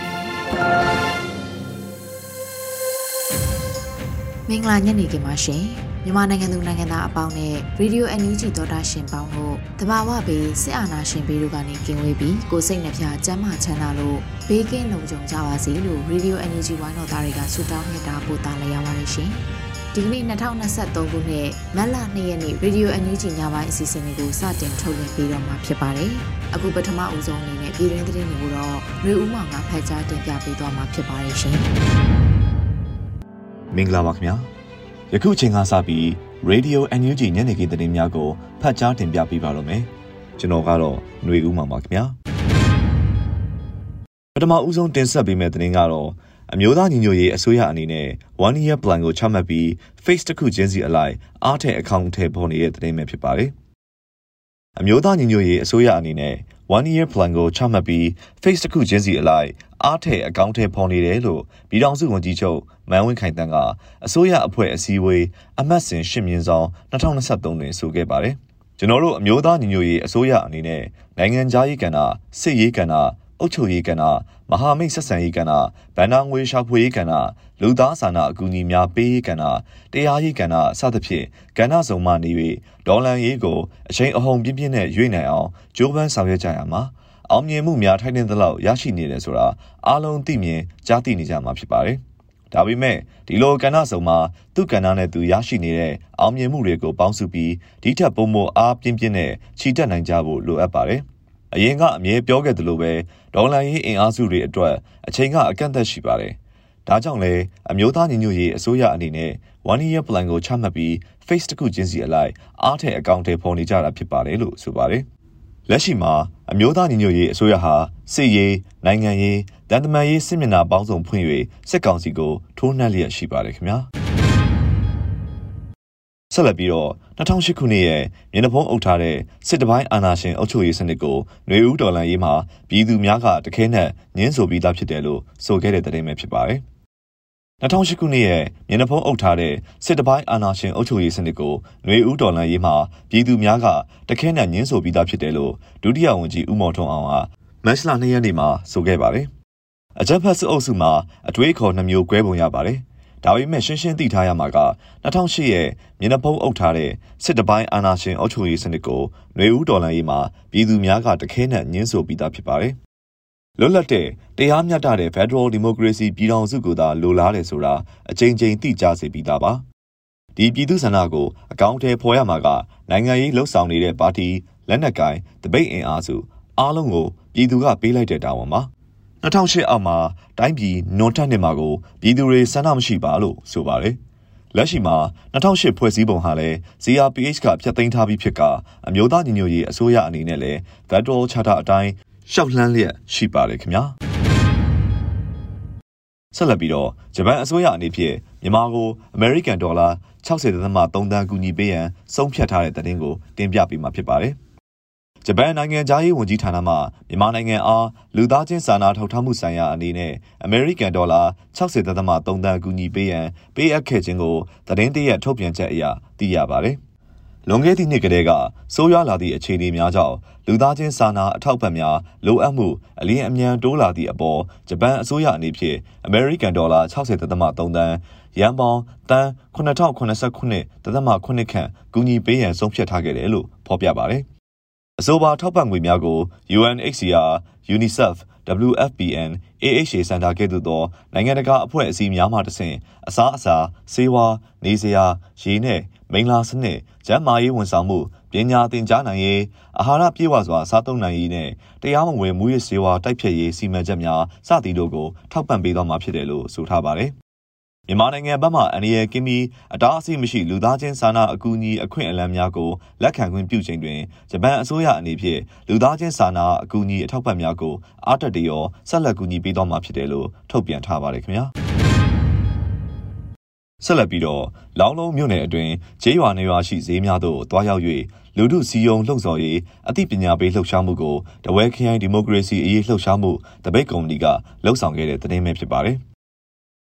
ပြီ မင်္ဂလာညနေခင်းပါရှင်မြန်မာနိုင်ငံသူနိုင်ငံသားအပေါင်းနဲ့ Radio NUG သောတာရှင်ပေါင်းတို့တဘာဝဘေးစစ်အာဏာရှင်ဘေးတို့ကနေကင်းဝေးပြီးကိုစိတ်နှပြကျန်းမာချမ်းသာလို့ဘေးကင်းလုံခြုံကြပါစေလို့ Radio NUG ဝိုင်းတော်သားတွေကဆုတောင်းမြတ်တာပို့တာလည်းရပါတယ်ရှင် ဒီကနေ့2023ခုနှစ်မတ်လ2ရက်နေ့ Radio NUG ညပိုင်းအစီအစဉ်လေးကိုစတင်ထုတ်လွှင့်ပေးတော့မှာဖြစ်ပါတယ်။အခုပထမအဦးဆုံးအနေနဲ့ပြည်တွင်းသတင်းတွေကိုတော့မျိုးဦးမောင်ကဖတ်ကြားတင်ပြပေးသွားမှာဖြစ်ပါတယ်ရှင်။မင်္ဂလာပါခင်ဗျာ။ယခုချိန်ကစပြီး Radio NUG ညနေခင်းသတင်းများကိုဖတ်ကြားတင်ပြပေးပါတော့မယ်။ကျွန်တော်ကတော့ຫນွေဦးမောင်ပါခင်ဗျာ။ပထမဦးဆုံးတင်ဆက်ပေးမယ့်သတင်းကတော့ အမျိုးသားညီညွတ်ရေးအစိုးရအနေနဲ့ one year plan ကိုချမှတ်ပြီး face တစ်ခုချင်းစီအလိုက်အားထည့်အကောင့်ထဲပေါ်နေတဲ့သတင်းပဲဖြစ်ပါတယ်။အမျိုးသားညီညွတ်ရေးအစိုးရအနေနဲ့ one year plan ကိုချမှတ်ပြီး face တစ်ခုချင်းစီအလိုက်အားထည့်အကောင့်ထဲပေါ်နေတယ်လို့ပြည်ထောင်စုဝန်ကြီးချုပ်မန်ဝင်းခိုင်တန်းကအစိုးရအဖွဲ့အစည်းအဝေးအမတ်စဉ်ရှင်းမြင်ဆောင်2023တွင်ဆိုခဲ့ပါတယ်။ကျွန်တော်တို့အမျိုးသားညီညွတ်ရေးအစိုးရအနေနဲ့နိုင်ငံခြားရေးကဏ္ဍစစ်ရေးကဏ္ဍ အုပ်ချုပ်ရေးကဏ္ဍမဟာမိတ်ဆက်ဆံရေးကဏ္ဍဗန္ဒာငွေရှာဖွေရေးကဏ္ဍလူသားစာနာအကူအညီများပေးရေးကဏ္ဍတရားရေးကဏ္ဍစသဖြင့်ကဏ္ဍစုံမှနေ၍ဒေါ်လန်ရေးကိုအချိန်အဟုန်ပြင်းပြင်းနဲ့ရွေ့နိုင်အောင်ကြိုးပမ်းဆောင်ရွက်ကြရမှာအောင်မြင်မှုများထိုက်တဲ့သလောက်ရရှိနေတယ်ဆိုတာအားလုံးသိမြင်ကြားသိနေကြမှာဖြစ်ပါတယ်။ဒါပေမဲ့ဒီလိုကဏ္ဍစုံမှာသူ့ကဏ္ဍနဲ့သူရရှိနေတဲ့အောင်မြင်မှုတွေကိုပေါင်းစုပြီးဒီထက်ပိုမိုအားပြင်းပြင်းနဲ့ချီတက်နိုင်ကြဖို့လိုအပ်ပါတယ်။ အရင်ကအမြဲပြောခဲ့သလိုပဲဒေါ်လာရေးအင်အားစုတွေအတွက်အချိန်ကအကန့်အသတ်ရှိပါတယ်။ဒါကြောင့်လဲအမျိုးသားညီညွတ်ရေးအစိုးရအနေနဲ့ one year plan ကိုချမှတ်ပြီး face တစ်ခုချင်းစီအလိုက်အားထည့်အကောင့်တွေပေါ်နေကြတာဖြစ်ပါတယ်လို့ဆိုပါတယ်။လက်ရှိမှာအမျိုးသားညီညွတ်ရေးအစိုးရဟာစစ်ရေးနိုင်ငံရေးတန်တမာရေးစစ်မျက်နှာပေါင်းစုံဖွင့်၍စစ်ကောင်စီကိုထိုးနှက်လျက်ရှိပါတယ်ခင်ဗျာ။ ဆက်လက်ပြီးတော့2008ခုနှစ်ရဲ့မြေနဖုံးအုပ်ထားတဲ့စစ်တပိုင်းအာဏာရှင်အုပ်ချုပ်ရေးစနစ်ကိုຫນွေဦးတော်လှန်ရေးမှာပြည်သူများကတခဲနဲ့ညှင်းဆိုပြီးသားဖြစ်တယ်လို့ဆိုခဲ့တဲ့သတင်းပဲဖြစ်ပါတယ်။2008ခုနှစ်ရဲ့မြေနဖုံးအုပ်ထားတဲ့စစ်တပိုင်းအာဏာရှင်အုပ်ချုပ်ရေးစနစ်ကိုຫນွေဦးတော်လှန်ရေးမှာပြည်သူများကတခဲနဲ့ညှင်းဆိုပြီးသားဖြစ်တယ်လို့ဒုတိယဝန်ကြီးဦးမော်ထွန်းအောင်ကမတ်လ2ရက်နေ့မှာဆိုခဲ့ပါတယ်။အကြမ်းဖက်စစ်အုပ်စုမှာအတွေးခေါ်နှမျိုးကွဲပုံရပါတယ်။ ဒါပေမဲ့ရှင်းရှင်းသိထားရမှာက2008ရဲ့မျက်နှာဖုံးအုပ်ထားတဲ့စစ်တပိုင်းအာဏာရှင်အုပ်ချုပ်ရေးစနစ်ကိုຫນွေဦးတော်လှန်ရေးမှာပြည်သူများကတခဲနဲ့ညှင်းဆိုပြီးသားဖြစ်ပါတယ်။လွတ်လပ်တဲ့တရားမျှတတဲ့ Federal Democracy ပြည်ထောင်စုကိုသာလိုလားတယ်ဆိုတာအကြိမ်ကြိမ်သိကြစေပြီးသားပါ။ဒီပြည်သူဆန္ဒကိုအကောင့်ထဲပေါ်ရမှာကနိုင်ငံရေးလှုပ်ဆောင်နေတဲ့ပါတီလက်နက်ကိုင်တပိတ်အင်အားစုအားလုံးကိုပြည်သူကပေးလိုက်တဲ့တာဝန်ပါ။ 2008အောက်မှာတိုင်းပြည်နွန်တက်နေမှာကိုပြည်သူတွေဆန္ဒမရှိပါလို့ဆိုပါတယ်။လက်ရှိမှာ2008ဖွဲ့စည်းပုံဟာလည်း CRPH ကဖျက်သိမ်းထားပြီးဖြစ်ကအမျိုးသားညီညွတ်ရေးအစိုးရအနေနဲ့လည်း Federal Charter အတိုင်းရှောက်လှမ်းလျက်ရှိပါတယ်ခင်ဗျာ။ဆက်လက်ပြီးတော့ဂျပန်အစိုးရအနေဖြင့်မြန်မာကို American Dollar 60.3တန်းကူညီပေးရန်ဆုံးဖြတ်ထားတဲ့သတင်းကိုတင်ပြပေးမှာဖြစ်ပါတယ်။ ဂျပန်နိုင်ငံသားရေးဝန်ကြီးဌာနမှမြန်မာနိုင်ငံအားလူသားချင်းစာနာထောက်ထားမှုဆိုင်ရာအနေနဲ့အမေရိကန်ဒေါ်လာ60.3တန်ကူညီပေးရန်ပေးအပ်ခဲ့ခြင်းကိုသတင်းတရက်ထုတ်ပြန်ချက်အရသိရပါတယ်။လွန်ခဲ့သည့်နှစ်ကတည်းကဆိုးရွားလာသည့်အခြေအနေများကြောင့်လူသားချင်းစာနာအထောက်ပံ့များလိုအပ်မှုအလင်းအမြန်တိုးလာသည့်အပေါ်ဂျပန်အစိုးရအနေဖြင့်အမေရိကန်ဒေါ်လာ60.3တန်ရန်ပေါင်းတန်9089.8ခန့်ကူညီပေးရန်ဆုံးဖြတ်ထားခဲ့တယ်လို့ဖော်ပြပါတယ်။ အဆိုပါထောက်ပံ့ငွေများကို UNHCR, UNICEF, WFPN AHA စင်တာကဲ့သို့သောနိုင်ငံတကာအဖွဲ့အစည်းများမှတဆင့်အစားအစာဆေးဝါးနေစရာရေနဲ့မိန်လာစနစ်ကျန်းမာရေးဝန်ဆောင်မှုပညာသင်ကြားနိုင်ရေးအာဟာရပြည့်ဝစွာစားသုံးနိုင်ရေးနဲ့တရားမဝင်မူရစ်ဆေးဝါးတိုက်ဖျက်ရေးစီမံချက်များစသည်တို့ကိုထောက်ပံ့ပေးသွားမှာဖြစ်တယ်လို့ဆိုထားပါတယ် မြန်မာနိုင်ငံဘက်မှအန်ရီယယ်ကင်းပြီးအတားအဆီးမရှိလူသားချင်းစာနာအကူအညီအခွင့်အလမ်းများကိုလက်ခံခွင့်ပြုချိန်တွင်ဂျပန်အစိုးရအနေဖြင့်လူသားချင်းစာနာအကူအညီအထောက်ပံ့များကိုအားတက်တရောဆက်လက်ကူညီပေးသွားမှာဖြစ်တယ်လို့ထုတ်ပြန်ထားပါတယ်ခင်ဗျာဆက်လက်ပြီးတော့လောင်းလုံးမြို့နယ်အတွင်းဂျေးရွာနေရွာရှိဈေးများသို့တွားရောက်၍လူထုစီယုံလှုံ့ဆော်ရေးအသိပညာပေးလှုပ်ရှားမှုကိုတဝဲခရိုင်ဒီမိုကရေစီအရေးလှုပ်ရှားမှုတပိတ်ကော်မတီကလှုပ်ဆောင်ခဲ့တဲ့သတင်းပဲဖြစ်ပါတယ်။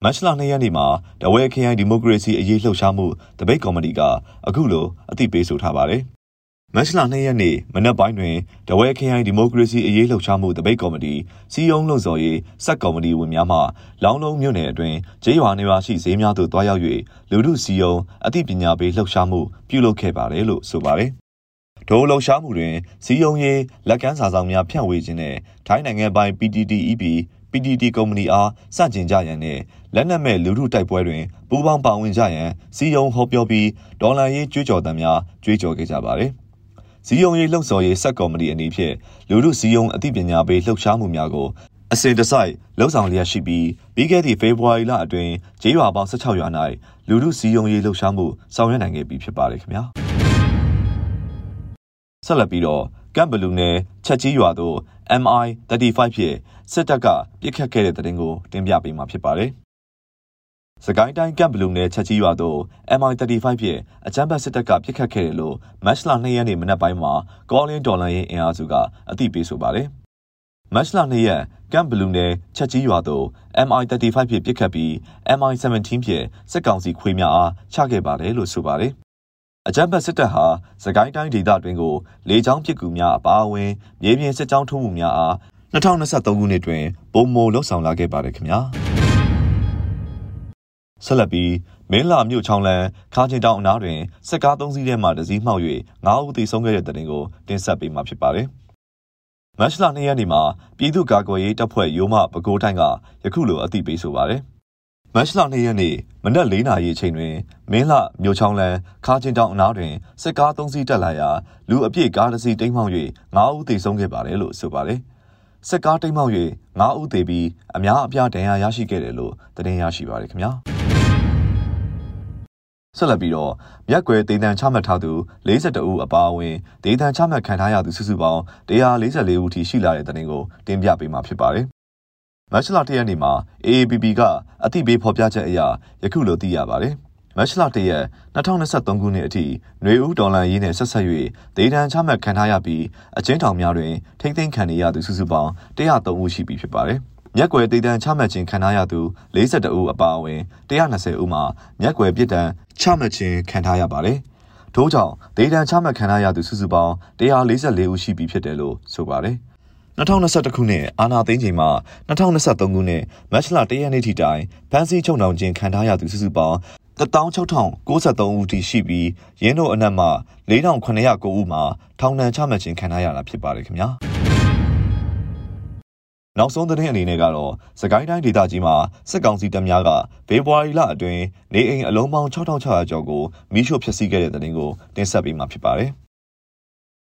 မတ်လ2ရက်နေ့မှာတဝဲခရိုင်ဒီမိုကရေစီအရေးလှုပ်ရှားမှုတပိတ်ကော်မတီကအခုလိုအသိပေးဆိုထားပါတယ်။မတ်လ2ရက်နေ့မနက်ပိုင်းတွင်တဝဲခရိုင်ဒီမိုကရေစီအရေးလှုပ်ရှားမှုတပိတ်ကော်မတီစီယုံလုံစော်ရေးစက်ကော်မတီဝင်များမှလောင်းလုံးမြို့နယ်အတွင်းဂျေးရွာနေရာရှိဈေးများသို့တွားရောက်၍လူမှုစီယုံအသိပညာပေးလှုပ်ရှားမှုပြုလုပ်ခဲ့ပါတယ်လို့ဆိုပါတယ်။ဒိုးလှုပ်ရှားမှုတွင်စီယုံရေးလက်ကမ်းစာဆောင်များဖြန့်ဝေခြင်းနဲ့ထိုင်းနိုင်ငံပိုင် PTTEP PTT ကုမ္ပဏီအားစတင်ကြရန်နဲ့လက်နက်မဲ့လူထုတိုက်ပွဲတွင်ပူးပေါင်းပါဝင်ကြရန်စီယုံဟောပြောပြီးဒေါ်လာရေးကြွေးကြော်သံများကြွေးကြော်ခဲ့ကြပါတယ်။စီယုံရေးလှုပ်ဆော်ရေးစက်ကော်မတီအနေဖြင့်လူထုစီယုံအသိပညာပေးလှုပ်ရှားမှုများကိုအစဉ်တစိုက်လှုပ်ဆောင်လျက်ရှိပြီးပြီးခဲ့သည့်ဖေဖော်ဝါရီလအတွင်းဂျေးရွာပေါင်း16ရွာ၌လူထုစီယုံရေးလှုပ်ရှားမှုဆောင်ရွက်နိုင်ခဲ့ပြီဖြစ်ပါတယ်ခင်ဗျာ။ဆက်လက်ပြီးတော့ ကမ်ဘလူနယ်ချက်ကြီးရွာသို့ MI 35ဖြင့်စစ်တပ်ကပြစ်ခတ်ခဲ့တဲ့တဲ့တင်ကိုတင်ပြပေးမှာဖြစ်ပါတယ်။စကိုင်းတိုင်းကမ်ဘလူနယ်ချက်ကြီးရွာသို့ MI35 ဖြင့်အကြမ်းဖက်စစ်တပ်ကပြစ်ခတ်ခဲ့တယ်လို့မတ်လ2ရက်နေ့မနက်ပိုင်းမှာကောလင်းဒေါ်လာရေးအင်အားစုကအသိပေးဆိုပါတယ်။မတ်လ2ရက်ကမ်ဘလူနယ်ချက်ကြီးရွာသို့ MI35 ဖြင့်ပြစ်ခတ်ပြီး MI17 ဖြင့်စစ်ကောင်စီခွေးများအားချခဲ့ပါတယ်လို့ဆိုပါတယ်။ အကြမ်းဖက်စစ်တပ်ဟာစကိုင်းတိုင်းဒေသတွင်းကိုလေကြောင်းပစ်ကူများအပါအဝင်မြေပြင်စစ်ကြောင်းထိုးမှုများအား2023ခုနှစ်တွင်ပုံမိုလှုပ်ဆောင်လာခဲ့ပါတယ်ခင်ဗျာဆက်လက်ပြီးမင်းလာမြို့ချောင်းလန်းခါချင်းတောင်အနားတွင်စစ်ကား၃စီးထဲမှတစ်စီးမှောက်၍၅ဦးသေဆုံးခဲ့တဲ့တဲ့တင်ကိုတင်ဆက်ပေးမှာဖြစ်ပါတယ်မတ်လ၂ရက်နေ့မှာပြည်သူ့ကာကွယ်ရေးတပ်ဖွဲ့ရိုးမပဲခူးတိုင်းကယခုလိုအသိပေးဆိုပါတယ်။ မတ်လ2ရက်နေ့မနက်၄နာရီအချိန်တွင်မင်းလှမြို့ချောင်းလန်းခါချင်းတောင်အနားတွင်စစ်ကား၃စီးတက်လာရာလူအပြည့်ကားတစ်စီးတိမ်းမှောက်၍၅ဦးသေဆုံးခဲ့ပါတယ်လို့ဆိုပါတယ်။စစ်ကားတိမ်းမှောက်၍၅ဦးသေပြီးအများအပြားဒဏ်ရာရရှိခဲ့တယ်လို့သတင်းရရှိပါတယ်ခင်ဗျာ။ဆက်လက်ပြီးတော့မြက်ွယ်ဒေသန်ချမှတ်ထားသူ42ဦးအပါအဝင်ဒေသန်ချမှတ်ခံထားရသူစုစုပေါင်း144ဦးထိရှိလာတဲ့တဲ့တင်ကိုတင်ပြပေးမှာဖြစ်ပါတယ် မတ်လ၁ရက်နေ့မှာ AABB ကအသိပေးဖော်ပြချက်အရယခုလိုသိရပါတယ်။မတ်လ၁ရက်2023ခုနှစ်အထိຫນွေဦးဒေါ်လာရေးနဲ့ဆက်ဆက်၍ဒေသန်ချမှတ်ခံထားရပြီးအချင်းထောင်များတွင်ထိမ့်သိမ်းခံနေရသူစုစုပေါင်း103ဦးရှိပြီဖြစ်ပါတယ်။မြက်ွယ်ဒေသန်ချမှတ်ခြင်းခံထားရသူ42ဦးအပါအဝင်120ဦးမှာမြက်ွယ်ပြည်တံချမှတ်ခြင်းခံထားရပါတယ်။ထို့ကြောင့်ဒေသန်ချမှတ်ခံထားရသူစုစုပေါင်း144ဦးရှိပြီဖြစ်တယ်လို့ဆိုပါတယ်။ 2021ခုနှစ်အာနာသိန်းချိန်မှာ2023ခုနှစ်မတ်လ1ရက်နေ့ထိတိုင်ဖမ်းဆီးချုပ်နှောင်ခြင်းခံထားရသူစုစုပေါင်း16093ဦးထိရှိပြီးရင်းတို့အနက်မှ4909ဦးမှာထောင်ဒဏ်ချမှတ်ခြင်းခံထားရတာဖြစ်ပါတယ်ခင်ဗျာနောက်ဆုံးသတင်းအနေနဲ့ကတော့စကိုင်းတိုင်းဒေသကြီးမှာစစ်ကောင်စီတပ်များကဖေဖော်ဝါရီလအတွင်းနေအိမ်အလုံးပေါင်း6600ကျော်ကိုမိရှို့ဖျက်ဆီးခဲ့တဲ့သတင်းကိုတင်ဆက်ပေးမှာဖြစ်ပါတယ်။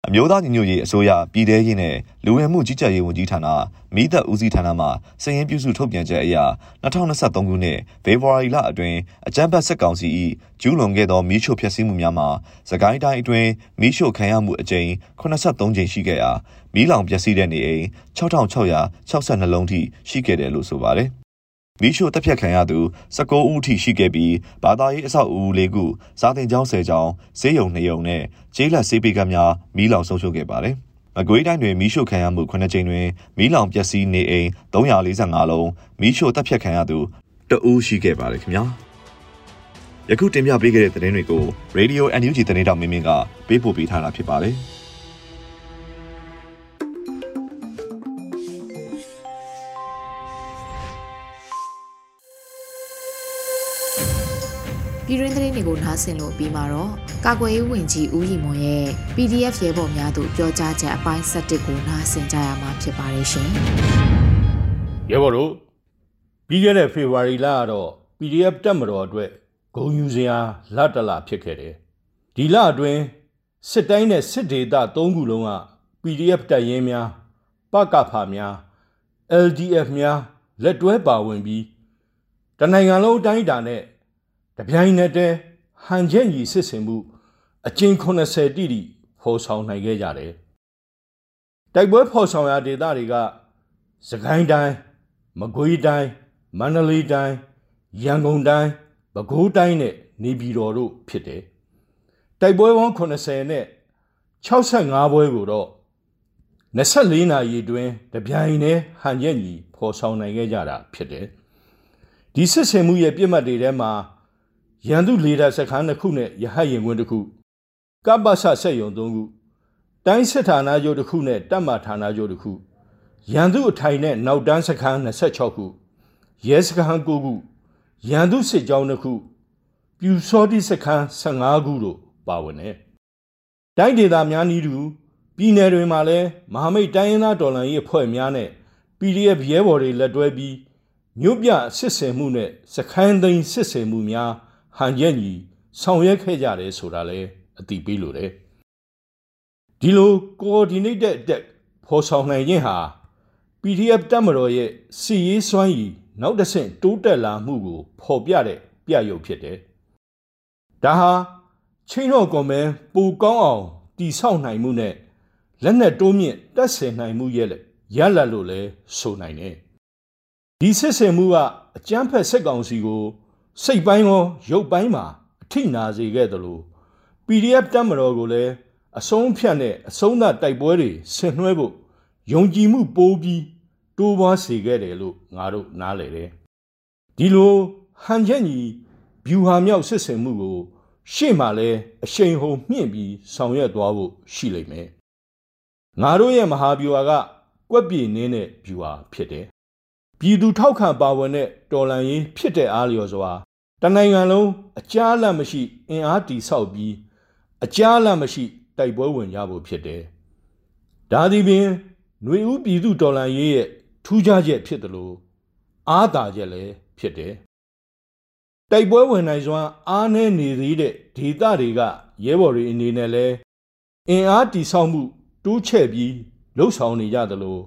အမျိုးသားညီညွတ်ရေးအစိုးရပြည်ထရေးနဲ့လူဝင်မှုကြီးကြပ်ရေးဝန်ကြီးဌာနမိသက်ဦးစီးဌာနမှစာရင်းပြုစုထုတ်ပြန်ချက်အရ2023ခုနှစ်ဖေဖော်ဝါရီလအတွင်းအကြမ်းဖက်စစ်ကောင်စီ၏ကျူးလွန်ခဲ့သောမိရှို့ဖျက်ဆီးမှုများမှာစကိုင်းတိုင်းအတွင်းမိရှို့ခံရမှုအကြိမ်83ကြိမ်ရှိခဲ့ရာမိလောင်ပျက်စီးတဲ့နေအိမ်6662လုံးထိရှိခဲ့တယ်လို့ဆိုပါတယ် မီးရှို့တပ်ဖြတ်ခံရသူ19ဦးထိရှိခဲ့ပြီးဘာသာရေးအဆောက်အဦ၄ခုစာသင်ကျောင်း10ကျောင်းဈေးရုံ2ရုံနဲ့ကျေးလက်ဆေးပေကများမီးလောင်ဆုံးရှုံးခဲ့ပါတယ်။မကွေးတိုင်းတွင်မီးရှို့ခံရမှု9ကြိမ်တွင်မီးလောင်ပျက်စီးနေအိမ်345လုံးမီးရှို့တပ်ဖြတ်ခံရသူတဦးရှိခဲ့ပါတယ်ခင်ဗျာ။ယခုတင်ပြပေးခဲ့တဲ့သတင်းတွေကို Radio NUG သတင်းတောင်မင်းမင်းကပေးပို့ပေးထားတာဖြစ်ပါတယ်။ ပြည်တွင်းသတင်းတွေကိုနားဆင်လို့ပြီးမှာတော့ကာကွယ်ရေးဝန်ကြီးဦးရီမွန်ရဲ့ PDF ရဲဘော်များတို့ပြောကြားချက်အပိုင်း7ကိုနားဆင်ကြရမှာဖြစ်ပါတယ်ရှင်။ရဲဘော်တို့ပြီးခဲ့တဲ့ဖေဖော်ဝါရီလကတော့ PDF တက်မတော်အတွက်ဂုံယူစရာလတ်တလဖြစ်ခဲ့တယ်ဒီလအတွင်းစစ်တိုင်းနဲ့စစ်ဒေသ၃ခုလုံးက PDF တပ်ရင်းများပကဖာများ LDF များလက်တွဲပါဝင်ပြီးတနိုင်ငံလုံးအတိုင်းအတာနဲ့ တပြိုင်နက်တည်းဟန်ချက်ညီစစ်ဆင်မှုအကျဉ်80တိတိဖော်ဆောင်နိုင်ခဲ့ကြတယ်။တိုက်ပွဲဖော်ဆောင်ရာဒေသတွေကစကိုင်းတိုင်းမကွေးတိုင်းမန္တလေးတိုင်းရန်ကုန်တိုင်းပဲခူးတိုင်းနဲ့နေပြည်တော်တို့ဖြစ်တယ်။တိုက်ပွဲပေါင်း80နဲ့65ပွဲကိုတော့24နာရီအတွင်းတပြိုင်တည်းဟန်ရက်ညီဖော်ဆောင်နိုင်ခဲ့ကြတာဖြစ်တယ်။ဒီစစ်ဆင်မှုရဲ့ပြစ်မှတ်တွေထဲမှာ ရန်သူလေဒါစခန်းတစ်ခုနဲ့ရဟတ်ရင်ခွင်းတစ်ခုကပ္ပဆဆက်ယုံသုံးခုတိုင်းစစ်ဌာနချုပ်တစ်ခုနဲ့တပ်မဌာနချုပ်တစ်ခုရန်သူအထိုင်နဲ့နောက်တန်းစခန်း26ခုရဲစခန်း9ခုရန်သူစစ်ကြောင်းတစ်ခုပြူစောတိစခန်း15ခုတို့ပါဝင်တယ်။တိုင်းဒေသများနီးတူပြည်နယ်တွေမှာလည်းမဟာမိတ်တိုင်းရင်းသားတော်လှန်ရေးအဖွဲ့များနဲ့ PDF ရဲဘော်တွေလက်တွဲပြီးမြို့ပြစစ်ဆင်မှုနဲ့စခန်းသိမ်းစစ်ဆင်မှုများ ဟန်ရက်ညီဆောင်ရွက်ခဲ့ကြတယ်ဆိုတာလည်းအတိပေးလိုတယ်ဒီလို coordinated attack ဖော်ဆောင်နိုင်ခြင်းဟာ PDF တပ်မတော်ရဲ့စီရေးစွမ်းရည်နောက်တစ်ဆင့်တိုးတက်လာမှုကိုဖော်ပြတဲ့ပြရုပ်ဖြစ်တယ်ဒါဟာချင်းတော်ကွန်မန်ပူကောင်းအောင်တည်ဆောက်နိုင်မှုနဲ့လက်နက်တိုးမြင့်တက်ဆင်နိုင်မှုရဲ့ရလတ်လို့လဲဆိုနိုင်တယ်ဒီစစ်ဆင်မှုကအကြမ်းဖက်စစ်ကောင်စီကို စိတ်ပိုင်းရောရုပ်ပိုင်းမှာအထိနာစေခဲ့တယ်လို့ PDF တက်မတော်ကိုလည်းအဆုံးဖြတ်နဲ့အဆုံးသတ်တိုက်ပွဲတွေဆင်နွှဲဖို့ယုံကြည်မှုပိုးပြီးတိုးပွားစေခဲ့တယ်လို့ငါတို့နားလည်တယ်ဒီလိုဟန်ချက်ညီဗျူဟာမြောက်စစ်ဆင်မှုကို ရှေ့မှာလဲအရှိန်ဟုန်မြင့်ပြီးဆောင်ရွက်သွားဖို့ရှိလိမ့်မယ်ငါတို့ရဲ့မဟာဗျူဟာကကွက်ပြေနင်းတဲ့ဗျူဟာဖြစ်တယ် ပြည်သူထောက်ခံပါဝင်တဲ့တော်လှန်ရေးဖြစ်တဲ့အားလျော်စွာတနိုင်ငံလုံးအကြားအလတ်မရှိအင်အားတီဆောက်ပြီးအကြားအလတ်မရှိတိုက်ပွဲဝင်ကြဖို့ဖြစ်တယ်။ဒါသည်ပင်ຫນွေဦးပြည်သူတော်လှန်ရေးရဲ့ထူးခြားချက်ဖြစ်တယ်လို့အားသာချက်လည်းဖြစ်တယ်။တိုက်ပွဲဝင်နိုင်စွာအားနည်းနေသေးတဲ့ဒေသတွေကရဲဘော်တွေအနေနဲ့လည်းအင်အားတီဆောက်မှုတိုးချဲ့ပြီးလှုပ်ဆောင်နေကြသလို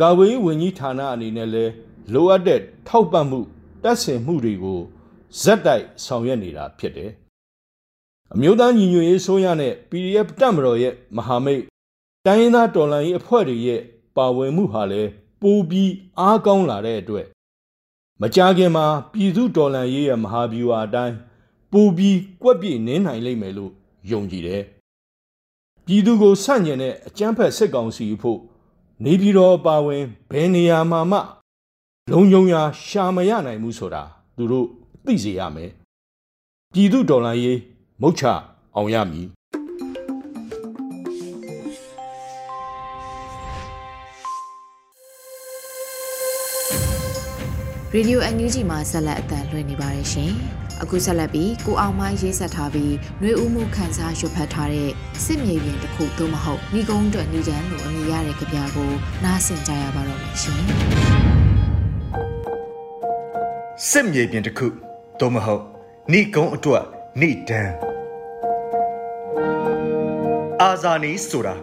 ကာဝေးဝန်ကြီးဌာနအနေနဲ့လည်းလိုအပ်တဲ့ထောက်ပံ့မှုတပ်ဆင်မှုတွေကိုဇက်တိုက်ဆောင်ရွက်နေတာဖြစ်တယ်။အမျိုးသားညီညွတ်ရေးဆိုရနဲ့ PDF တပ်မတော်ရဲ့မဟာမိတ်တိုင်းရင်းသားတော်လှန်ရေးအဖွဲ့တွေရဲ့ပါဝင်မှုဟာလည်းပိုပြီးအားကောင်းလာတဲ့အတွက်မကြာခင်မှာပြည်သူတော်လှန်ရေးရဲ့မဟာဗျူဟာအတိုင်းပိုပြီးကွက်ပြည့်နင်းနိုင်လိမ့်မယ်လို့ယုံကြည်တယ်။ပြည်သူကိုဆန့်ကျင်တဲ့အကြမ်းဖက်စစ်ကောင်စီဖို့ နေပြည်တော်ပါဝင်ဘယ်နေရာမှာမှလုံုံရာရှာမရနိုင်ဘူးဆိုတာသူတို့သိစေရမယ်ပြည်သူဒေါ်လာရေးမုတ်ချအောင်ရမည်ရေဒီယိုအန်ယူဂျီမှာဆက်လက်အသံလွှင့်နေပါတယ်ရှင်။ အခုဆက်လက်ပြီးကိုအောင်မိုင်းရေးဆက်ထားပြီးနှွေဦးမှုခန်းစားရွတ်ဖတ်ထားတဲ့စစ်မြေပြင်တစ်ခုသို့မဟုတ်ဏီကုန်းအတွက်ဏီချမ်းလိုအမည်ရတဲ့ကြပြကိုနားဆင်ကြရပါတော့မယ်ရှင်။စစ်မြေပြင်တစ်ခုသို့မဟုတ်ဏိကုံအတွက်ဏိဒံအာဇာနီဆိုတာ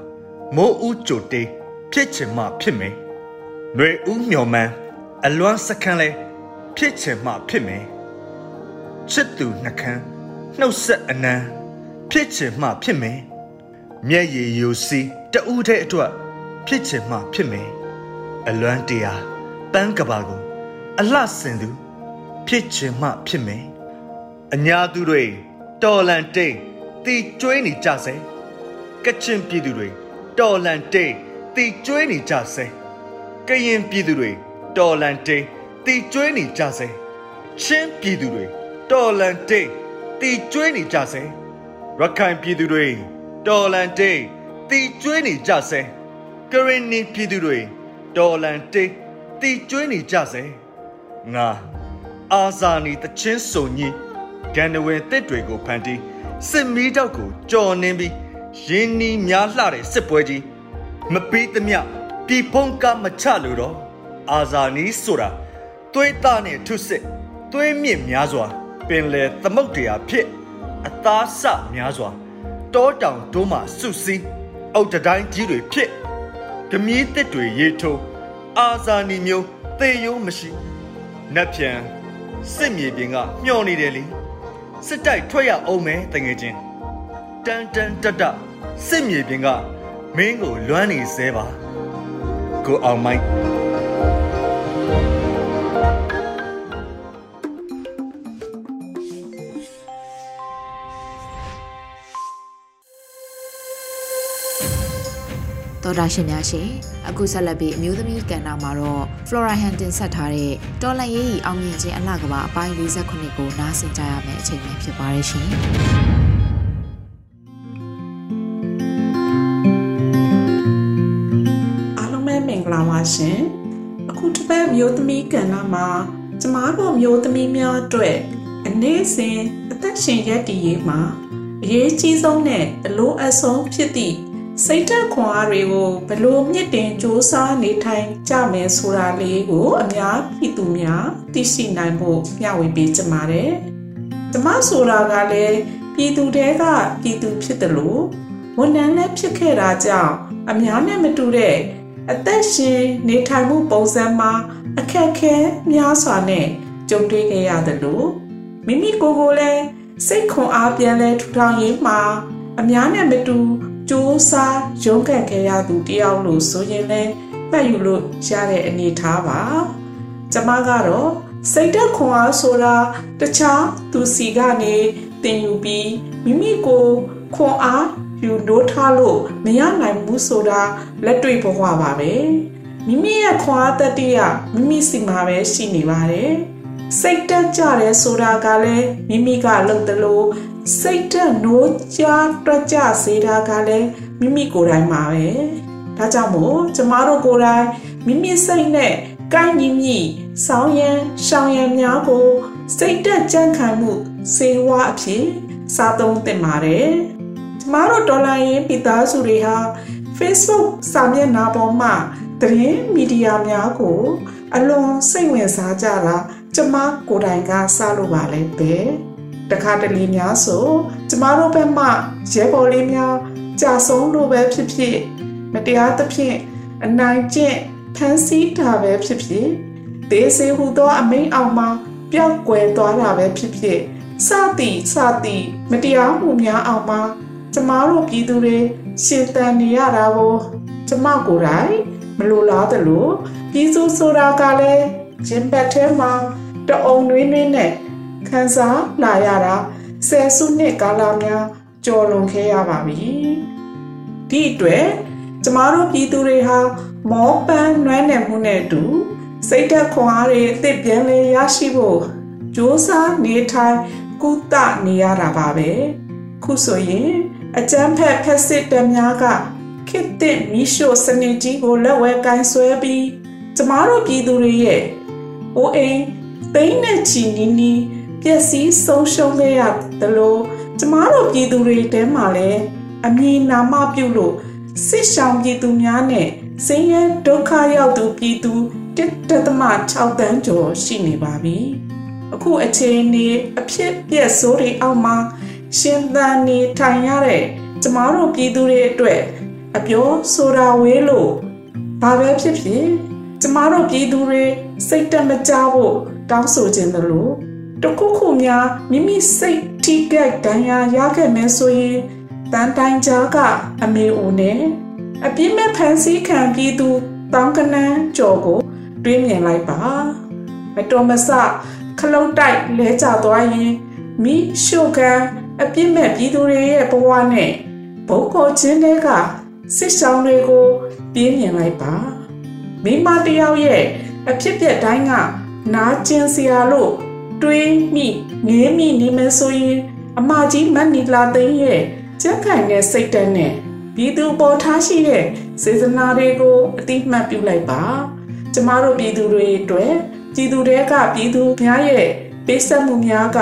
မိုးဦးကြိုတေးဖြစ်ချင်မှဖြစ်မယ်။ຫນွေဦးမျော်မှန်းအလွမ်းစခန်းလဲဖြစ်ချင်မှဖြစ်မယ်။ ချစ်သူနှကန်းနှုတ်ဆက်အနံဖြစ်ချင်မှဖြစ်မယ်။မျက်ရည်ယိုစီးတဦးတဲ့အတွက်ဖြစ်ချင်မှဖြစ်မယ်။အလွမ်းတရားပန်းကဘာကိုအလှဆင်သူဖြစ်ချင်မှဖြစ်မယ်အညာသူတွေတော်လန်တိတ်တီကျွေးနေကြစေကချင်ပြည်သူတွေတော်လန်တိတ်တီကျွေးနေကြစေကရင်ပြည်သူတွေတော်လန်တိတ်တီကျွေးနေကြစေချင်းပြည်သူတွေ တော်လန်တိတ်တီကျွေးနေကြစေရခိုင်ပြည်သူတွေတော်လန်တိတ်တီကျွေးနေကြစေကရင်နီပြည်သူတွေတော်လန်တိတ်တီကျွေးနေကြစေငါအာဇာနည်တချင်းစုံကြီးဂန္ဓဝင်တစ်တွေကိုဖန်တီးစစ်မီးတောက်ကိုကြော်နှင်းပြီးရင်းနှီးများလှတဲ့စစ်ပွဲကြီးမပေးသမျှပြည်ဖုံးကမချလို့တော့အာဇာနီးဆိုတာသွေးသားနဲ့ထုစစ်သွေးမြင့်များစွာ ပင်လေသမုတ်တရားဖြစ်အသားဆများစွာတောတောင်တို့မှစုစည်းအုတ်တိုင်းကြီးတွေဖြစ်ဂမီးတစ်တွေရေထိုးအာဇာနီမျိုးသေယုံမရှိနတ်ပြန်စစ်မြေပြင်ကမျောနေတယ်လေစစ်တိုက်ထွက်ရအောင်မယ်တငယ်ချင်းတန်တန်တတစစ်မြေပြင်ကမင်းကိုလွမ်းနေသေးပါကိုအောင်မိုင်း တော်တာရှင်များရှင်အခုဆက်လက်ပြီးအမျိုးသမီးကန်နာမှာတော့ Flora Hantin ဆက်ထားတဲ့တော်လန်ရေးကြီးအောင်မြင်ခြင်းအလှကဘာအပိုင်း48ကိုနားဆင်ကြရမယ့်အချိန်ပဲဖြစ်ပါရဲ့ရှင်အားလုံးပဲမင်္ဂလာပါရှင်အခုတစ်ပတ်မျိုးသမီးကဏ္ဍမှာကျမတို့မျိုးသမီးများအတွက်အနေစဉ်အသက်ရှင်ရည်တည်ရေးမှာအရေးကြီးဆုံးနဲ့အလိုအဆုံးဖြစ်သည့် စိတ်ဓာတ်ခွန်အားတွေကိုဘလို့မြင့်တင်စ조사နေထိုင်ကြမယ်ဆိုတာလေးကို အများပြည်သူများသိရှိနိုင်ဖို့မျှဝေပေးကြပါတယ်။ကျမဆိုတာကလည်းပြည်သူတဲကပြည်သူဖြစ်တယ်လို့ဝန်ထမ်းလည်းဖြစ်ခဲ့တာကြောင့်အများနဲ့မတူတဲ့အသက်ရှင်နေထိုင်မှုပုံစံမှာအခက်ခဲများစွာနဲ့ကြုံတွေ့ခဲ့ရတယ်လို့မိမိကိုယ်ကိုယ်လည်းစိတ်ခွန်အားပြန်လဲထူထောင်ရေးမှာအများနဲ့မတူ စူးစားရုန်းကန်ခဲ့ရသူတယောက်လို့ဆိုရင်လည်းမှတ်ယူလို့ရတဲ့အနေထားပါကျမကတော့စိတ်သက်ခွန်အားဆိုတာတခြားသူစီကနေတင်ယူပြီးမိမိကိုခွန်အားယူနိုးထားလို့မရနိုင်ဘူးဆိုတာလက်တွေ့ဘဝပါပဲမိမိရဲ့ခွန်အားတတိယမိမိစီမှာပဲရှိနေပါတယ်စိတ်တက်ကြတယ်ဆိုတာကလည်းမိမိကလုပ်တယ်လို့ စိတ်တက်နိုးကြတွက်ကြစေတာကလည်းမိမိကိုယ်တိုင်မှာပဲဒါကြောင့်မို့ကျမတို့ကိုယ်တိုင်မိမိစိတ်နဲ့ကိုင်းညီညီဆောင်းရန်ရှောင်းရန်များကိုစိတ်တက်ကြံ့ခိုင်မှုစေဝါအဖြစ်စားသုံးသင့်ပါတယ်ကျမတို့ဒေါ်လာရင်းပိသားစုတွေဟာ Facebook စာမျက်နှာပေါ်မှာသတင်းမီဒီယာများကို အလွန်စိတ်ဝင်စားကြတာကျမကိုယ်တိုင်ကစလို့ပါလဲပဲ တခါတလေများဆိုကျမတို့ဘက်မှရဲဘော်လေးများကြာဆုံးလို့ပဲဖြစ်ဖြစ်မတရားသဖြင့်အနိုင်ကျင့်ဖန်ဆီးတာပဲဖြစ်ဖြစ်ဒေစေဟူသောအမိန်အောင်မှာပျောက်ကွယ်သွားတာပဲဖြစ်ဖြစ်စသည်စသည်မတရားမှုများအောင်မှာကျမတို့ပြည်သူတွေရှင်သန်နေရတာကိုကျမကိုယ်တိုင်မလိုလားသလိုပြည်သူဆိုတာကလည်းဂျင်ဘတ်ထဲမှာတအုံနှွေးနှွေးနဲ့ ခံစားလာရတာဆယ်စုနှစ်ကာလများကျော်လွန်ခဲ့ရပါပြီဒီအတွက်ကျမတို့ပြည်သူတွေဟာမောပန်းနွမ်းနယ်မှုနဲ့အတူစိတ်သက်ခွန်အားတွေအသစ်ပြန်လဲရရှိဖို့စ조사နေထိုင်ကုသနေရတာပါပဲခုဆိုရင်အကျန်းဖက်ဖက်စစ်တများကခေတ်သစ်မီးရှို့စနစ်ကြီးကိုလက်ဝဲကင်ဆွဲပြီးကျမတို့ပြည်သူတွေရဲ့အိုးအိမ်သိန်းနဲ့ချီနီးနီးပျ က်စီးဆုံးရှုံးခဲ့ရတယ်လို့ကျမတို့ပြည်သူတွေတဲမှာလည်းအမည်နာမပြုလို့စစ်ဆောင်ပြည်သူများနဲ့စင်းရဲဒုက္ခရောက်သူပြည်သူ1.6တန်းကျော်ရှိနေပါပြီအခုအချိန်นี้အဖြစ်ပြက်ဆိုးတွေအောက်မှာရှင်သန်နေထိုင်ရတဲ့ကျမတို့ပြည်သူတွေအတွက်အပြောဆိုတာဝေးလို့ဘာပဲဖြစ်ဖြစ်ကျမတို့ပြည်သူတွေစိတ်တမကြဖို့တောင်းဆိုခြင်းလို့ တခုခုများမိမိစိတ်ထိကြိုက်တန်ရာရခဲ့မယ်ဆိုရင်တန်တိုင်ကြားကအမေဦးနဲ့အပြစ်မဲ့ဖန်ဆီးခံပြီးသူတောင်းကနန်းကြော်ကိုတွေးမြင်လိုက်ပါမတော်မဆခလုတ်တိုက်လဲကျသွားရင်မိရှုကန်အပြစ်မဲ့ပြည်သူတွေရဲ့ဘဝနဲ့ဘုံကိုချင်းတွေကစစ်ဆောင်တွေကိုပြင်းမြင်လိုက်ပါမိမတယောက်ရဲ့အဖြစ်ပြက်တိုင်းကနာကျင်စရာလို့ တွေးမိငေးမိနေမယ်ဆိုရင်အမကြီးမတ်နီလာသိန်းရဲ့ကြက်ခိုင်တဲ့စိတ်ဓာတ်နဲ့ပြည်သူပေါ်ထားရှိတဲ့စေစနာတွေကိုအတိမတ်ပြုလိုက်ပါကျမတို့ပြည်သူတွေအတွက်ပြည်သူတွေကပြည်သူများရဲ့ပေးဆက်မှုများက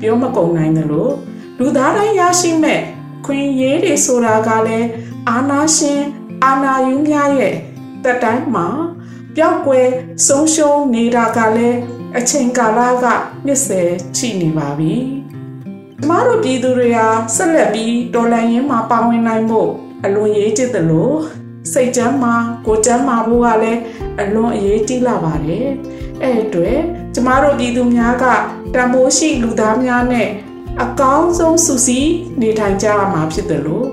ပြောမကုန်နိုင်တယ်လို့လူသားတိုင်းရရှိမဲ့ခွင့်ရေးတွေဆိုတာကလည်းအာနာရှင်အာနာယူများရဲ့တက်တိုင်းမှာမပျောက်ကွယ်ဆုံးရှုံးနေတာကလည်း အချိန်ကာလကနှစ်ဆယ်ချိနေပါပြီ။ကျမတို့ပြည်သူတွေဟာဆက်လက်ပြီးတော်လှန်ရေးမှာပါဝင်နိုင်ဖို့အလွန်ရေးကြည့်တယ်လို့စိတ်ချမ်းမှာကိုယ်ချမ်းမှာဖို့ကလည်းအလွန်အရေးကြီးလာပါတယ်။အဲ့အတွက်ကျမတို့ပြည်သူများကတန်ဖိုးရှိလူသားများနဲ့အကောင်းဆုံးစုစည်းနေထိုင်ကြရမှာဖြစ်တယ်လို့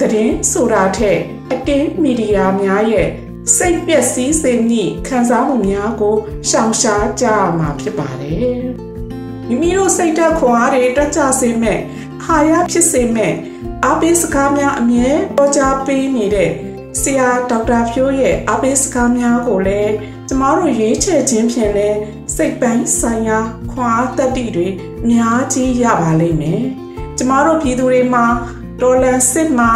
တရင်ဆိုတာထက်အတင်းမီဒီယာများရဲ့ စိတ်ပျက်စီးစေမည့်ခံစားမှုများကိုရှောင်ရှားကြရမှာဖြစ်ပါတယ်။မိမိတို့စိတ်ဓာတ်ခွန်အားတွေတက်ကြစေမဲ့အာရဖြစ်စေမဲ့အားပေးစကားများအမြဲပေါ်ကြားပေးနေတဲ့ဆရာဒေါက်တာဖြိုးရဲ့အားပေးစကားများကိုလည်းကျမတို့ရွေးချယ်ခြင်းဖြင့်လဲစိတ်ပိုင်းဆိုင်ရာခွန်အားတတ္တိတွေအများကြီးရပါလိမ့်မယ်။ကျမတို့ပြည်သူတွေမှာတော်လန်စစ်မှာ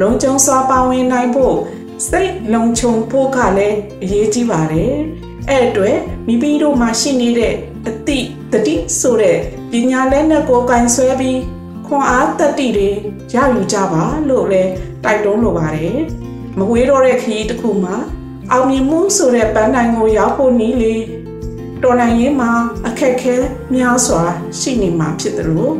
လုံခြုံစွာပါဝင်နိုင်ဖို့ စိတ်လုံခြုံဖို့ကလည်းအရေးကြီးပါတယ်။အဲ့အတွက်မိမိတို့မှာရှိနေတဲ့အတိတတိဆိုတဲ့ပညာလက်နက်ကိုကင်ဆွဲပြီးခွန်အားတတ္တိတွေရယူကြပါလို့လည်းတိုက်တွန်းလိုပါတယ်။မဝေးတော့တဲ့ခရီးတစ်ခုမှာအောင်မြင်မှုဆိုတဲ့ပန်းတိုင်ကိုရောက်ဖို့နည်းလေတော်လိုင်းရေးမှာအခက်ခဲများစွာရှိနေမှာဖြစ်တယ်လို့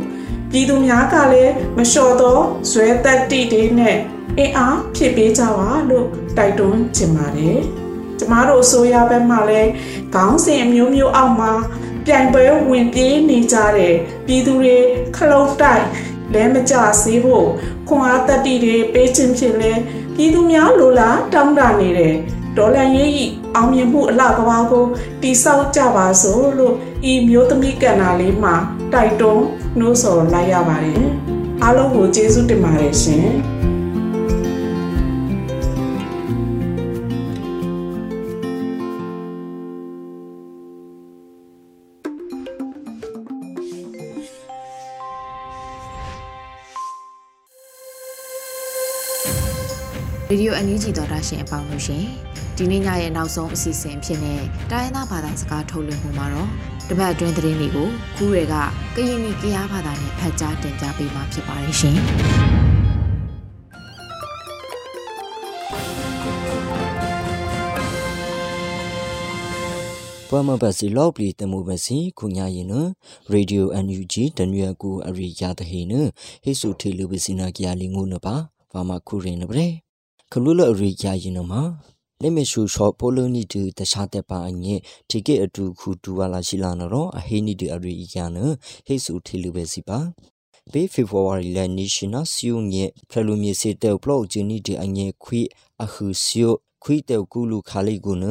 ပြည်သူများကလည်းမလျှော်သောဇွဲတက်တိတွေနဲ့ အင်အားဖြစ်ပေးကြပါလို့တိုက်တွန်းချင်ပါတယ်။ကျမတို့အစိုးရဘက်မှလည်းခေါင်းစဉ်အမျိုးမျိုးအောက်မှာပြိုင်ပွဲဝင်ပြေးနေကြတဲ့ပြည်သူတွေခလုတ်တိုက်လဲမကြစေဖို့ခွန်အားတက်တိတွေပေးခြင်းဖြင့်လဲပြည်သူများလိုလားတောင်းတနေတဲ့ဒေါ်လာရေးဤအောင်မြင်မှုအလှကဘာကိုတိဆောက်ကြပါစို့လို့ဤမျိုးသမီးကဏ္ဍလေးမှာတိုက်တွန်းနှိုးဆော်လိုက်ရပါတယ်အားလုံးကိုကျေးဇူးတင်ပါတယ်ရှင် ရေဒီယိုအန်ယူဂျီတော်တာရှင်အပေါင်းလို့ရှင်ဒီနေ့ညရဲ့နောက်ဆုံးအစီအစဉ်ဖြစ်တဲ့တိုင်းသားဘာသာစကားထုတ်လွှင့်မှုမှာတော့တပတ်အတွင်းသတင်းတွေကိုခူးတွေကကရင်နီကရားဘာသာနဲ့ဖတ်ကြားတင်ပြပေးမှာဖြစ်ပါတယ်ရှင်ပမဘစီလောပလီတမှုဘစီခုညာရင်နရေဒီယိုအန်ယူဂျီတနွေကူအရိယာတဟိနဟိစုထေလူဘစီနာကရလီငုနပါဘာမခုရင်နဗရေခ လူလအရိယာရင်နမှာလက်မရှူရှော့ပိုလိုနီတူတခြားတဲ့ပါအငဲဒီကေအတူခုတူဝါလာရှိလာနော်အဟိနီတူအရိယာနဟိစုထေလူဘစီပါပေဖေဖော်ဝါရီလနီရှင်နာစီယုံရဲ့ဖလူမြေစေတဲ့ဘလော့ဂျီနီဒီအငဲခွိအခုစီယိုခွိတဲကူလူခါလိကုန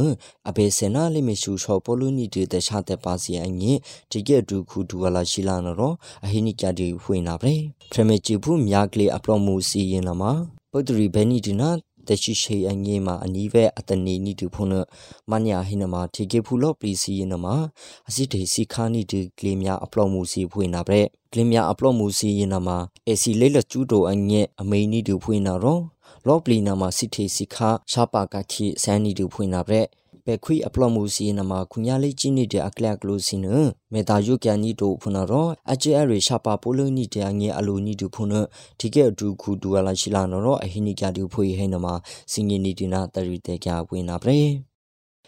အဘေစနာလိမရှူချောပလူနီတေတခြားတဲ့ပါစီအငိဒီကဲဒူခုဒူဝလာရှိလာနော်အဟိနိကြတီဖွင့်လာပဲဖရမေချီဘူးမြာကလေးအပလော့မှုစီရင်လာမှာပုဒ္ဒရီဘဲနီဒီနာ တရှိရှိအငေးမှာအနီးပဲအတနီနီတူဖုန်မညာဟိနမှာထေကေဖူလော့ပလီစီရင်မှာအစစ်တေစီခါနီတူကလေးများအပလော့မှုစီဖွင့်လာပဲကလေးများအပလော့မှုစီရင်မှာအေစီလေးလက်ကျူးတိုအငဲ့အမိန်နီတူဖွင့်လာတော့လော့ပလီနာမှာစစ်ထေစီခါရှာပါကခိဆန်နီတူဖွင့်လာပဲ ပဲခွိအပလော့မှုစီနမှာခုညာလေးချင်းနေတဲ့အကလကလိုစီနမေတာယုကန်နီတို့ဖုနာရောအကျဲအရေရှာပါပိုလိုနီတဲ့အငဲအလိုနီတူဖုနဒီကဲအတူခုဒူဝလာရှိလာနော်အဟိနိကတူဖွေဟဲနမှာစင်ငီနီဒီနာတရီတဲ့ကြဝင်နာပရေ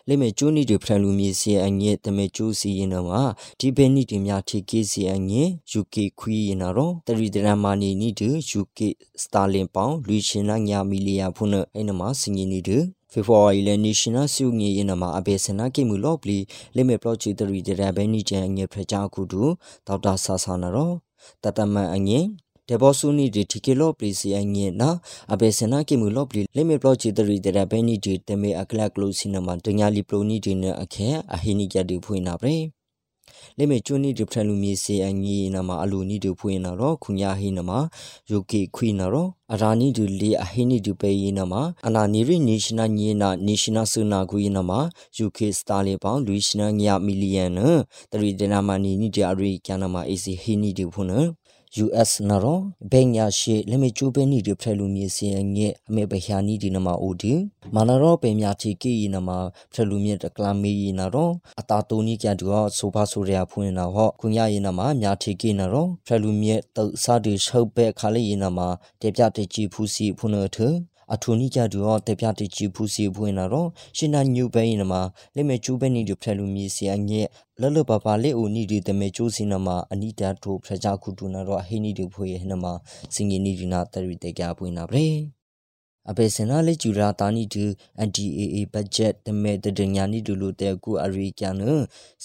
လေမေကျူနီတွေဖရန်လူမီစီအငဲတမေကျူစီရင်တော့မှာဒီဘဲနီတွေများထေကေစီအငဲ UK ခွီရင်တော့တရီဒရမာနီနီတူ UK စတာလင်ပေါင်လူရှင်နာညာမီလီယာဖုနအဲ့နမှာစင်ငီနီတူ ဖေဖော်ဝါရီလနေရှင်နယ်စုငေရင်နမှာအဘေစနာကိမှုလော့ပလီလိမေပလော့ချီတရီဒရဘဲနီချန်ငေဖရချာကူတူဒေါက်တာဆာဆာနာရောတတမန်အငေဒေဘောဆူနီဒီတီကေလော့ပလီစီအငေနာအဘေစနာကိမှုလော့ပလီလိမေပလော့ချီတရီဒရဘဲနီဒီတမေအကလကလိုစီနမှာတညာလီပလိုနီဒီနအခဲအဟိနီကြတူဖွင့်နာပရေ လေမေကျွနီဒီဖရလူမီစေအငီနာမအလူနီဒူဖွင့်နာတော့ခုညာဟိနမယုကေခွိနာတော့အရာနီဒူလီအဟိနီဒူပေယနာမအနာနီရီနေရှင်နာညေနာနေရှင်နာဆုနာကွေနာမယုကေစတာလီပေါင်လူရှင်နာညမီလီယန်နတရီဒနာမနီနီဒီအရီကျနာမအေစီဟိနီဒူဖွင့် US နရောဘင်ညာရှိလမေချိုပဲနီဒီဖရလူမြေစင်ငဲအမေဘဟယာနီဒီနမအိုဒီမနရောပေမြာတီကီနမဖရလူမြေတကလာမီနရောအတာတိုနီကျတူဟောဆိုဖာဆိုရယာဖွင့်နာဟောကုညာယေနမမြာတီကီနရောဖရလူမြေတုတ်စာဒီရှုပ်ပဲခါလေးယေနမတေပြတေချီဖူစီဖွင့်နထ အထူနီကြတူတော့တပြတချီဖူစီဖွင့်လာတော့ရှင်နာညူပဲရင်မှာလေမေကျူပဲနီတို့ဖရလူမီစီအငဲ့လလပပလေဦးနီဒီတမေကျိုးစီနမှာအနိတာတို့ဖရကြခုတူနာတော့ဟိနီတို့ဖွေရဟနမှာစင်ငီနီဒီနာတရီတေကြပွင့်နာပဲအပေစနာလေကျူရာတာနီတူ NDAA budget တမဲတဒညာနီဒူလိုတဲကူအရိကျန်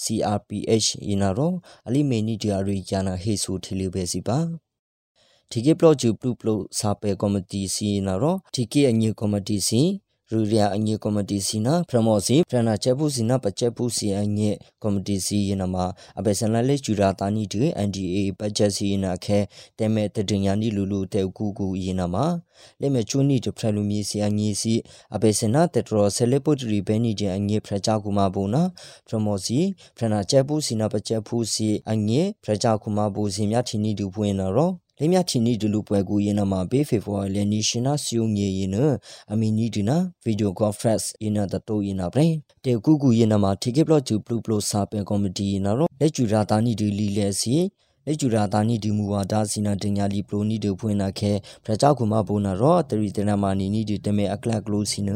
CRPH ယနာရောအလီမေနီဒီအရိကျန်ဟေဆူထီလီပဲစီပါ ဒီကေပလော့ဂျူပလူပလိုစာပေကော်မတီစီနာရောဒီကေအညေကော်မတီစီရူရီယာအငေကော်မတီစီနာဖရမောစီဖရနာချက်ဖူစီနာပချက်ဖူစီအငေကော်မတီစီယနာမှာအပက်ဆန်လက်ကျူရာတာနီတူ NDA ဘတ်ဂျက်စီနာခဲတဲမဲ့တဒညာနီလူလူတဲကူကူယနာမှာလက်မဲ့ချူနီတဖရလူမီစီအငေစီအပက်ဆန်နာတက်ထရောဆယ်လက်ပုတ်ရီဘဲနီကျအငေဖရချကူမဘူနာဖရမောစီဖရနာချက်ဖူစီနာပချက်ဖူစီအငေဖရချကူမဘူစီမြချီနီတူပွင့်နာရောလေမြချီနီဒလူပွဲကူရင်နမှာဘေးဖေဖော်လေနီရှင်နာစီယုံငေရင်နအမီနီဒီနာဗီဒီယိုကွန်ဖရင့်ရင်နတတိုရင်နာပရင်တေကူကူရင်နမှာတီကေဘလော့ဂျူပလူပလိုစာပင်ကော်မတီရင်နာရောလက်ကျူရာတာနီဒီလီလဲစီလက်ကျူရာတာနီဒီမူဝါဒါစီနာတင်ညာလီပလိုနီဒဖွင့်နာခဲဖရကြောက်ကူမဘုံနာရောတရီတနာမာနီနီဒီတမဲအကလကလိုစီန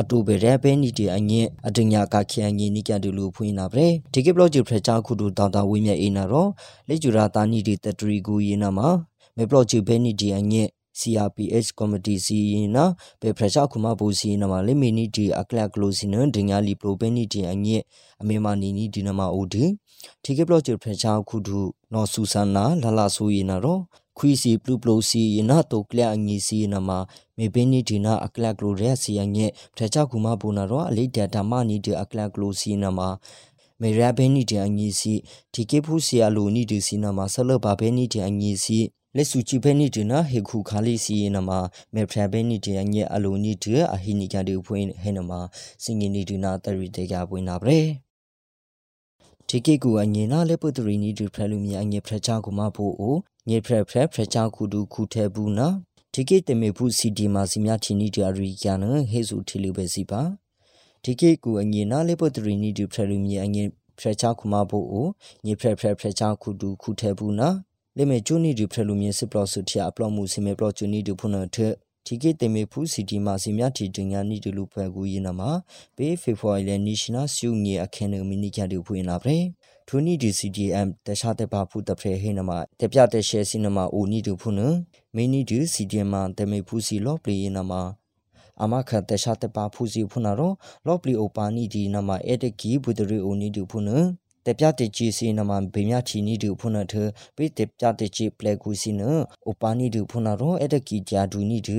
အတူပဲရဲပဲနီဒီအငင်းအတင်ညာကခဲအငင်းနီကတူလူဖွင့်နာပဲဒီကေဘလော့ဂျူဖရကြောက်ကူတူတောင်တာဝင်းမြအေးနာရောလက်ကျူရာတာနီဒီတတရီကူရင်နာမှာ မေပလော့ချီဘဲနီဒီအညက် CRPH committee si na pe pressure kuma bu si na ma le mini di akla close na dinga li pro be ni di anye ame ma ni ni di na ma odi thike block che pressure khu du no su san na la la so yi na ro ခွီစီပလူပလိုစီယနာတိုကလအငီစီနမမေဘင်းနီဒီနာအကလကလိုရဲစီယငဲဖရချကူမဘူနာရောအလိဒတာမနီဒီအကလကလိုစီနမမေရဘဲနီဒီအငီစီဒီကေဖူစီအလိုနီဒီစီနမဆလဘဘဲနီဒီအငီစီ လက်စုချီဖဲနီတနာဟေခုခါလီစီနမမေဖရဘဲနီတညအလိုနီတအဟိနီကတူဖွင့်ဟဲနမစင်ငီနီဒနာတရီတေကပွင့်နာပရေဒီကေကူအငေနာလေပုတရီနီဒူဖရလူမီအငေဖရချာကူမဖို့အိုငေဖရဖရဖရချာကူဒူခုထဲဘူးနာဒီကေတမေဘူးစီဒီမာစီမြချီနီတရီကျန်ဟေစုထီလူပဲစီပါဒီကေကူအငေနာလေပုတရီနီဒူဖရလူမီအငေဖရချာကူမဖို့အိုငေဖရဖရဖရချာကူဒူခုထဲဘူးနာ လေမေကျွနီဒီဖရလူမြစ်စပလော့ဆူတီအပလော့မှုစီမေပလော့ကျွနီဒီဖုန်ထဒီကေတေမေဖူစီတီမာစီမြတီတင်ညာနီဒီလူဖွဲကူယနာမှာပေဖေဖော်ဝါရီလနီရှင်နာစုငေအခင်းနမီနီကြတူဖွင့်လာပဲထူနီဒီ CDM တခြားတဲ့ပါဖူတဖရေဟိနမှာတပြတဲ့ရှဲစီနမှာအိုနီတူဖုန်မီနီဒီ CDM မှာတေမေဖူစီလော့ပလီယနာမှာအမခတ်တခြားတဲ့ပါဖူစီဖုန်ရောလော့ပလီအိုပါနီဒီနမှာအတကီဘူဒရီအိုနီတူဖုန် တပြတဲ့ချီစီနမဘေမြချီနီဒူဖုန်ထပိတပြတဲ့ချီပလက်ကူစီနဥပနီဒူဖုန်ရောအတကီဂျာဒူနီဒူ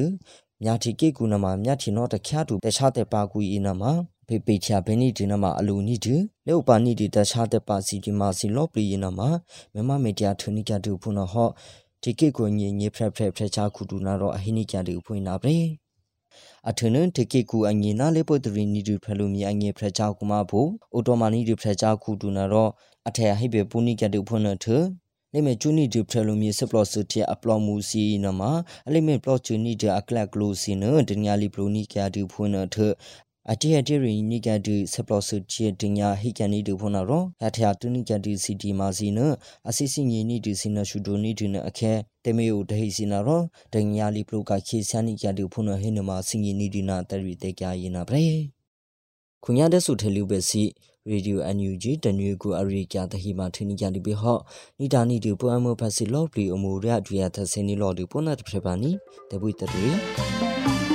မြာတီကေကူနမမြာတီနောတခ ्या တူတခြားတဲ့ပါကူဤနမဖေပေချာဘဲနီဒီနမအလူနီဒူလေဥပနီဒီတခြားတဲ့ပါစီဒီမာစီလော့ပလီနမမမမေတ္တာထူနီကတူဖုန်ဟောဒီကေကိုညညဖရက်ဖရက်ဖရက်ချာခုတူနာတော့အဟိနိကတူဖွင့်နာပဲ အထနန်တကေကူအငေနာလေပုတရီနီဒူဖလူမီအငေဖရချာကူမဖို့အိုတိုမာနီဒူဖရချာကူတူနာတော့အထဟိဘေပူနီကတူဖွနထလေမေချူနီဒူဖလူမီစပလော့စတီအပလော့မူစီနမအလေမေပလော့ချူနီဒအကလကလိုစီနဒညာလီပလိုနီကတူဖွနထ အတီအတီရီနိကတူဆပလော့စချီတင်ညာဟိကန်နီတူဖွနာရောအထယာတူနိကတူစီတီမာစီနအစီစီညီနီတူစီနရှူဒိုနီတူနအခဲတေမေယိုဒဟိစီနာရောဒညာလီပလိုကခေဆန်နိကတူဖွနာဟိနမစင်ညီနီဒီနာတရီတေကြရင်နာပရေခုညာတဲ့ဆုထလူပဲစီရေဒီယို NUG တနွေကူအရိကျတဟိမထင်းကြလိပိဟော့နိဒါနိတူပွမ်မဖစီလော့ပလီအမူရဒွေယသစင်းနီလော်ဒီပုနတ်ဖရပါနီတပွိတရီ